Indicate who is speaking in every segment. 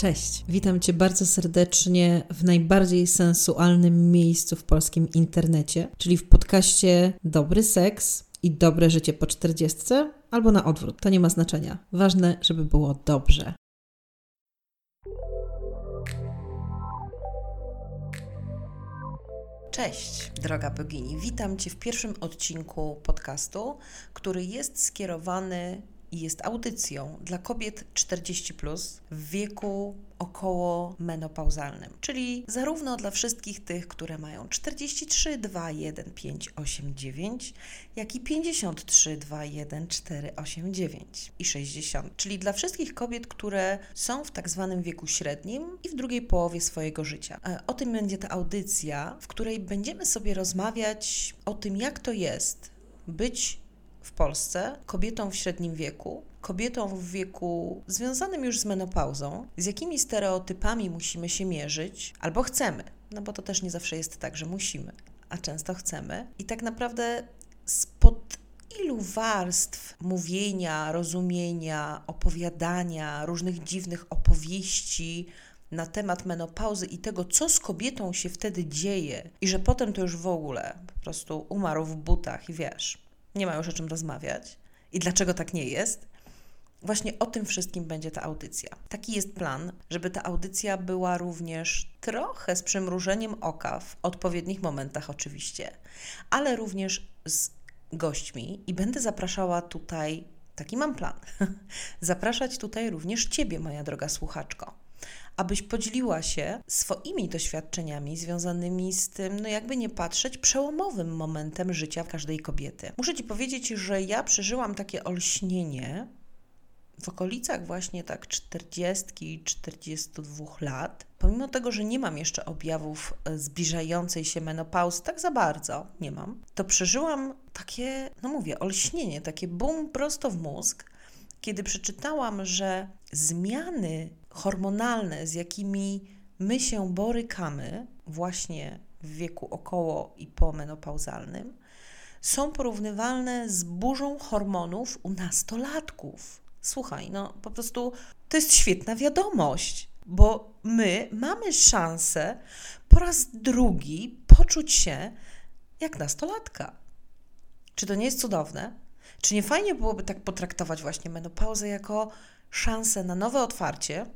Speaker 1: Cześć, witam Cię bardzo serdecznie w najbardziej sensualnym miejscu w polskim internecie, czyli w podcaście Dobry Seks i Dobre Życie po czterdziestce, albo na odwrót, to nie ma znaczenia. Ważne, żeby było dobrze. Cześć, droga bogini. Witam Cię w pierwszym odcinku podcastu, który jest skierowany jest audycją dla kobiet 40 plus w wieku około menopauzalnym, czyli zarówno dla wszystkich tych, które mają 43, 2, 1, 5, 8, 9, jak i 53, 2, 1, 4, 8, 9 i 60, czyli dla wszystkich kobiet, które są w tak zwanym wieku średnim i w drugiej połowie swojego życia. E, o tym będzie ta audycja, w której będziemy sobie rozmawiać o tym, jak to jest być w Polsce kobietą w średnim wieku, kobietą w wieku związanym już z menopauzą, z jakimi stereotypami musimy się mierzyć albo chcemy, no bo to też nie zawsze jest tak, że musimy, a często chcemy. I tak naprawdę spod ilu warstw mówienia, rozumienia, opowiadania, różnych dziwnych opowieści, na temat menopauzy i tego, co z kobietą się wtedy dzieje, i że potem to już w ogóle po prostu umarł w butach i wiesz, nie ma już o czym rozmawiać i dlaczego tak nie jest. Właśnie o tym wszystkim będzie ta audycja. Taki jest plan, żeby ta audycja była również trochę z przymrużeniem oka, w odpowiednich momentach oczywiście, ale również z gośćmi i będę zapraszała tutaj, taki mam plan, zapraszać tutaj również Ciebie, moja droga słuchaczko abyś podzieliła się swoimi doświadczeniami związanymi z tym, no jakby nie patrzeć, przełomowym momentem życia każdej kobiety. Muszę Ci powiedzieć, że ja przeżyłam takie olśnienie w okolicach właśnie tak 40-42 lat, pomimo tego, że nie mam jeszcze objawów e, zbliżającej się menopauzy, tak za bardzo nie mam, to przeżyłam takie, no mówię, olśnienie, takie bum prosto w mózg, kiedy przeczytałam, że zmiany hormonalne, z jakimi my się borykamy właśnie w wieku około i pomenopauzalnym, są porównywalne z burzą hormonów u nastolatków. Słuchaj, no po prostu to jest świetna wiadomość, bo my mamy szansę po raz drugi poczuć się jak nastolatka. Czy to nie jest cudowne? Czy nie fajnie byłoby tak potraktować właśnie menopauzę jako szansę na nowe otwarcie?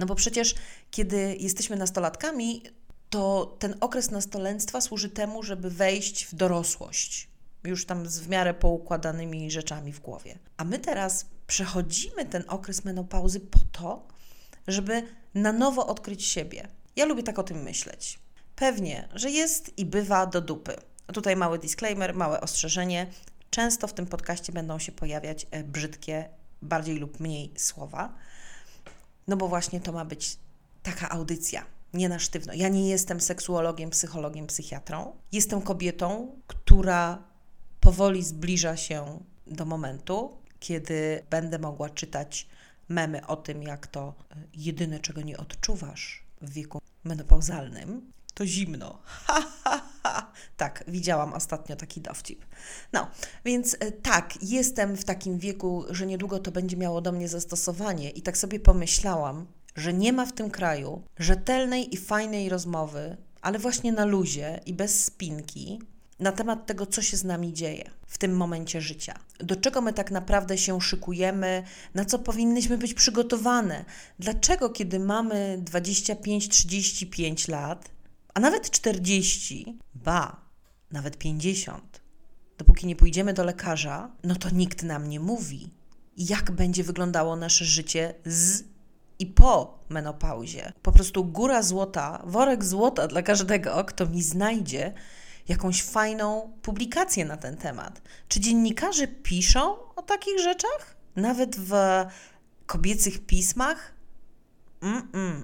Speaker 1: No bo przecież kiedy jesteśmy nastolatkami, to ten okres nastolenstwa służy temu, żeby wejść w dorosłość, już tam z w miarę poukładanymi rzeczami w głowie. A my teraz przechodzimy ten okres menopauzy po to, żeby na nowo odkryć siebie. Ja lubię tak o tym myśleć. Pewnie, że jest i bywa do dupy. Tutaj mały disclaimer, małe ostrzeżenie. Często w tym podcaście będą się pojawiać e, brzydkie, bardziej lub mniej słowa, no bo właśnie to ma być taka audycja, nie na sztywno. Ja nie jestem seksuologiem, psychologiem, psychiatrą. Jestem kobietą, która powoli zbliża się do momentu, kiedy będę mogła czytać memy o tym, jak to e, jedyne, czego nie odczuwasz w wieku menopauzalnym, to zimno. Ha, ha. Tak, widziałam ostatnio taki dowcip. No, więc e, tak, jestem w takim wieku, że niedługo to będzie miało do mnie zastosowanie i tak sobie pomyślałam, że nie ma w tym kraju rzetelnej i fajnej rozmowy, ale właśnie na luzie i bez spinki, na temat tego, co się z nami dzieje w tym momencie życia. Do czego my tak naprawdę się szykujemy, na co powinnyśmy być przygotowane. Dlaczego, kiedy mamy 25-35 lat, a nawet 40, ba, nawet 50, dopóki nie pójdziemy do lekarza, no to nikt nam nie mówi, jak będzie wyglądało nasze życie z i po menopauzie. Po prostu góra złota, worek złota dla każdego, kto mi znajdzie jakąś fajną publikację na ten temat. Czy dziennikarze piszą o takich rzeczach? Nawet w kobiecych pismach? Mm-mm.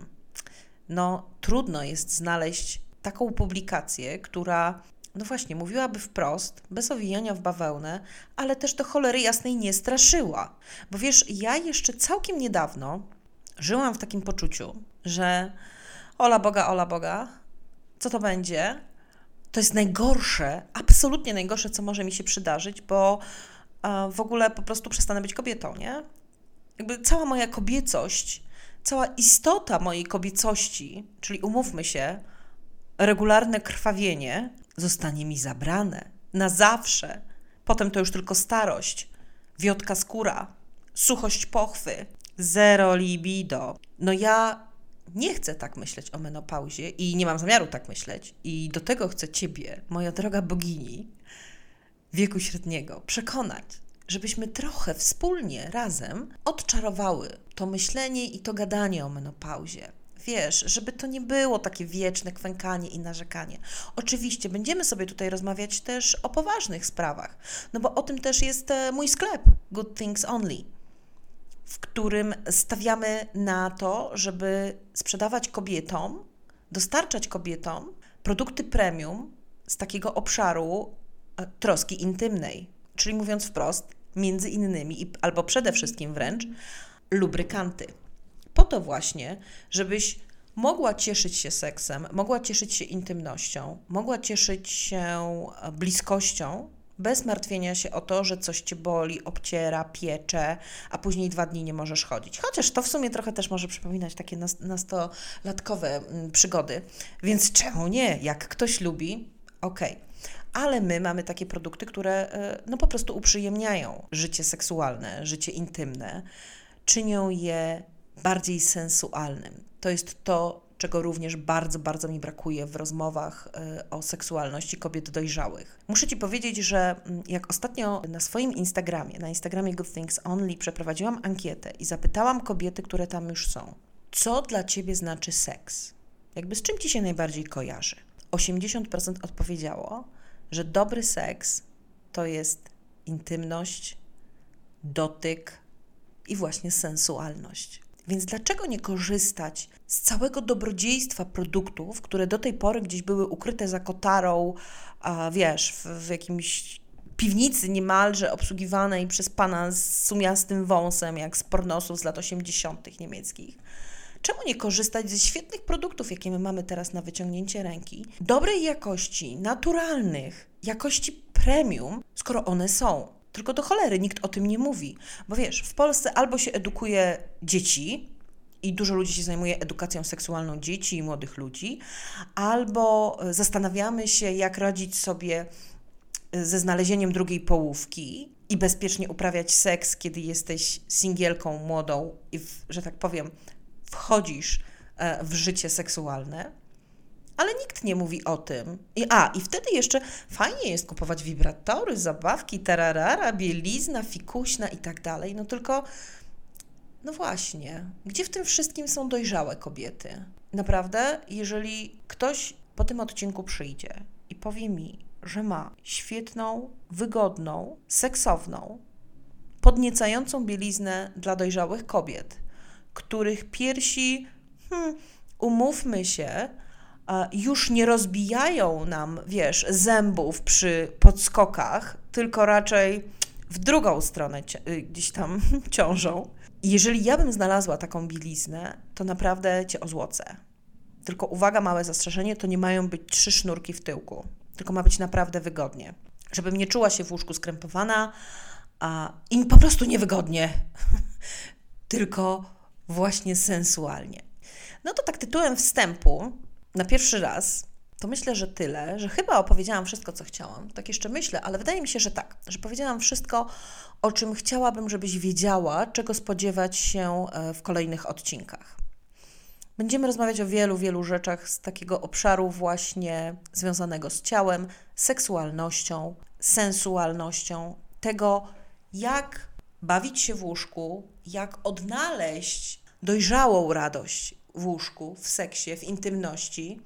Speaker 1: No, trudno jest znaleźć taką publikację, która, no właśnie, mówiłaby wprost, bez owijania w bawełnę, ale też do cholery jasnej nie straszyła. Bo wiesz, ja jeszcze całkiem niedawno żyłam w takim poczuciu, że ola Boga, ola Boga, co to będzie? To jest najgorsze, absolutnie najgorsze, co może mi się przydarzyć, bo w ogóle po prostu przestanę być kobietą, nie? Jakby cała moja kobiecość, cała istota mojej kobiecości, czyli umówmy się, regularne krwawienie, zostanie mi zabrane na zawsze. Potem to już tylko starość, wiotka skóra, suchość pochwy, zero libido. No ja nie chcę tak myśleć o menopauzie i nie mam zamiaru tak myśleć. I do tego chcę Ciebie, moja droga bogini wieku średniego, przekonać, żebyśmy trochę wspólnie, razem odczarowały to myślenie i to gadanie o menopauzie. Wiesz, żeby to nie było takie wieczne kwękanie i narzekanie. Oczywiście będziemy sobie tutaj rozmawiać też o poważnych sprawach, no bo o tym też jest e, mój sklep Good Things Only, w którym stawiamy na to, żeby sprzedawać kobietom, dostarczać kobietom produkty premium z takiego obszaru e, troski intymnej. Czyli mówiąc wprost, między innymi, albo przede wszystkim wręcz, lubrykanty. To właśnie, żebyś mogła cieszyć się seksem, mogła cieszyć się intymnością, mogła cieszyć się e, bliskością, bez martwienia się o to, że coś cię boli, obciera, piecze, a później dwa dni nie możesz chodzić. Chociaż to w sumie trochę też może przypominać takie nastolatkowe mm, przygody. Więc czemu nie? Jak ktoś lubi, okej. Okay ale my mamy takie produkty, które e, no po prostu uprzyjemniają życie seksualne, życie intymne, czynią je bardziej sensualnym. To jest to, czego również bardzo, bardzo mi brakuje w rozmowach e, o seksualności kobiet dojrzałych. Muszę Ci powiedzieć, że mm, jak ostatnio na swoim Instagramie, na Instagramie Good Things Only, przeprowadziłam ankietę i zapytałam kobiety, które tam już są, co dla Ciebie znaczy seks? Jakby z czym Ci się najbardziej kojarzy? 80% odpowiedziało, że dobry seks to jest intymność, dotyk i właśnie sensualność. Więc dlaczego nie korzystać z całego dobrodziejstwa produktów, które do tej pory gdzieś były ukryte za kotarą, a wiesz, w, w jakimś piwnicy niemalże obsługiwanej przez pana z sumiastym wąsem, jak z pornosów z lat 80. niemieckich. Czemu nie korzystać ze świetnych produktów, jakie my mamy teraz na wyciągnięcie ręki, dobrej jakości, naturalnych, jakości premium, skoro one są? Tylko do cholery nikt o tym nie mówi. Bo wiesz, w Polsce albo się edukuje dzieci, i dużo ludzi się zajmuje edukacją seksualną dzieci i młodych ludzi, albo zastanawiamy się, jak radzić sobie ze znalezieniem drugiej połówki i bezpiecznie uprawiać seks, kiedy jesteś singielką młodą i, w, że tak powiem, wchodzisz e, w życie seksualne, ale nikt nie mówi o tym. I, a, i wtedy jeszcze fajnie jest kupować wibratory, zabawki, tararara, bielizna, fikuśna i tak dalej. No tylko, no właśnie, gdzie w tym wszystkim są dojrzałe kobiety? Naprawdę, jeżeli ktoś po tym odcinku przyjdzie i powie mi, że ma świetną, wygodną, seksowną, podniecającą bieliznę dla dojrzałych kobiet, których piersi, hmm, umówmy się, już nie rozbijają nam, wiesz, zębów przy podskokach, tylko raczej w drugą stronę y, gdzieś tam ciążą. Jeżeli ja bym znalazła taką bieliznę, to naprawdę cię ozłocę. Tylko uwaga, małe zastrzeżenie, to nie mają być trzy sznurki w tyłku, tylko ma być naprawdę wygodnie. Żebym nie czuła się w łóżku skrępowana a, i po prostu niewygodnie, tylko właśnie sensualnie. No to tak tytułem wstępu na pierwszy raz to myślę, że tyle, że chyba opowiedziałam wszystko, co chciałam. Tak jeszcze myślę, ale wydaje mi się, że tak, że powiedziałam wszystko, o czym chciałabym, żebyś wiedziała, czego spodziewać się e, w kolejnych odcinkach. Będziemy rozmawiać o wielu, wielu rzeczach z takiego obszaru właśnie związanego z ciałem, seksualnością, sensualnością, tego, jak bawić się w łóżku, jak odnaleźć dojrzałą radość w łóżku, w seksie, w intymności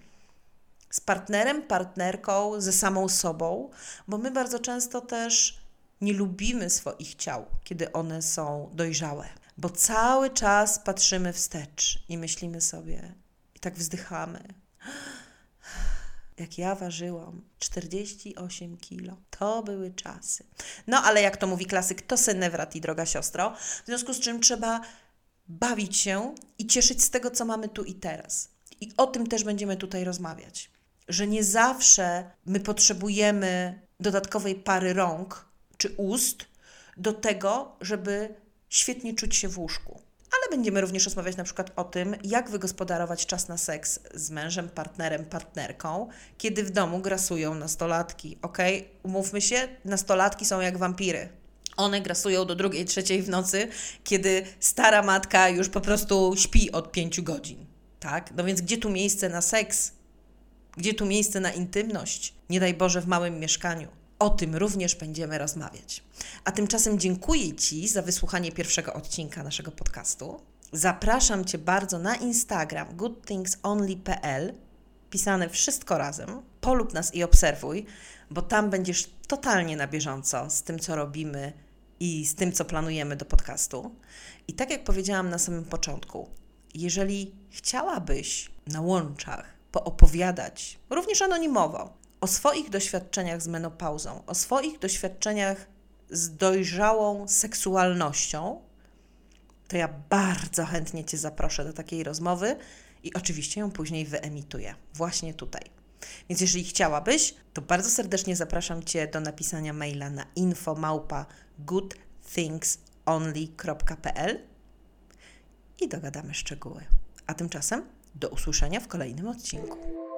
Speaker 1: z partnerem, partnerką, ze samą sobą, bo my bardzo często też nie lubimy swoich ciał, kiedy one są dojrzałe, bo cały czas patrzymy wstecz i myślimy sobie, i tak wzdychamy. Jak ja ważyłam 48 kilo. To były czasy. No ale jak to mówi klasyk, to senewrat droga siostro. W związku z czym trzeba bawić się i cieszyć z tego, co mamy tu i teraz. I o tym też będziemy tutaj rozmawiać. Że nie zawsze my potrzebujemy dodatkowej pary rąk czy ust do tego, żeby świetnie czuć się w łóżku. Ale będziemy również rozmawiać na przykład o tym, jak wygospodarować czas na seks z mężem, partnerem, partnerką, kiedy w domu grasują nastolatki. Ok, umówmy się, nastolatki są jak wampiry. One grasują do drugiej, trzeciej w nocy, kiedy stara matka już po prostu śpi od pięciu godzin. Tak? No więc gdzie tu miejsce na seks? Gdzie tu miejsce na intymność? Nie daj Boże w małym mieszkaniu. O tym również będziemy rozmawiać. A tymczasem dziękuję Ci za wysłuchanie pierwszego odcinka naszego podcastu. Zapraszam Cię bardzo na Instagram goodthingsonly.pl pisane wszystko razem. Polub nas i obserwuj, bo tam będziesz totalnie na bieżąco z tym, co robimy i z tym, co planujemy do podcastu. I tak jak powiedziałam na samym początku, jeżeli chciałabyś na łączach poopowiadać, również anonimowo, o swoich doświadczeniach z menopauzą, o swoich doświadczeniach z dojrzałą seksualnością, to ja bardzo chętnie Cię zaproszę do takiej rozmowy i oczywiście ją później wyemituję właśnie tutaj. Więc jeżeli chciałabyś, to bardzo serdecznie zapraszam Cię do napisania maila na infomałpa goodthingsonly.pl i dogadamy szczegóły. A tymczasem do usłyszenia w kolejnym odcinku.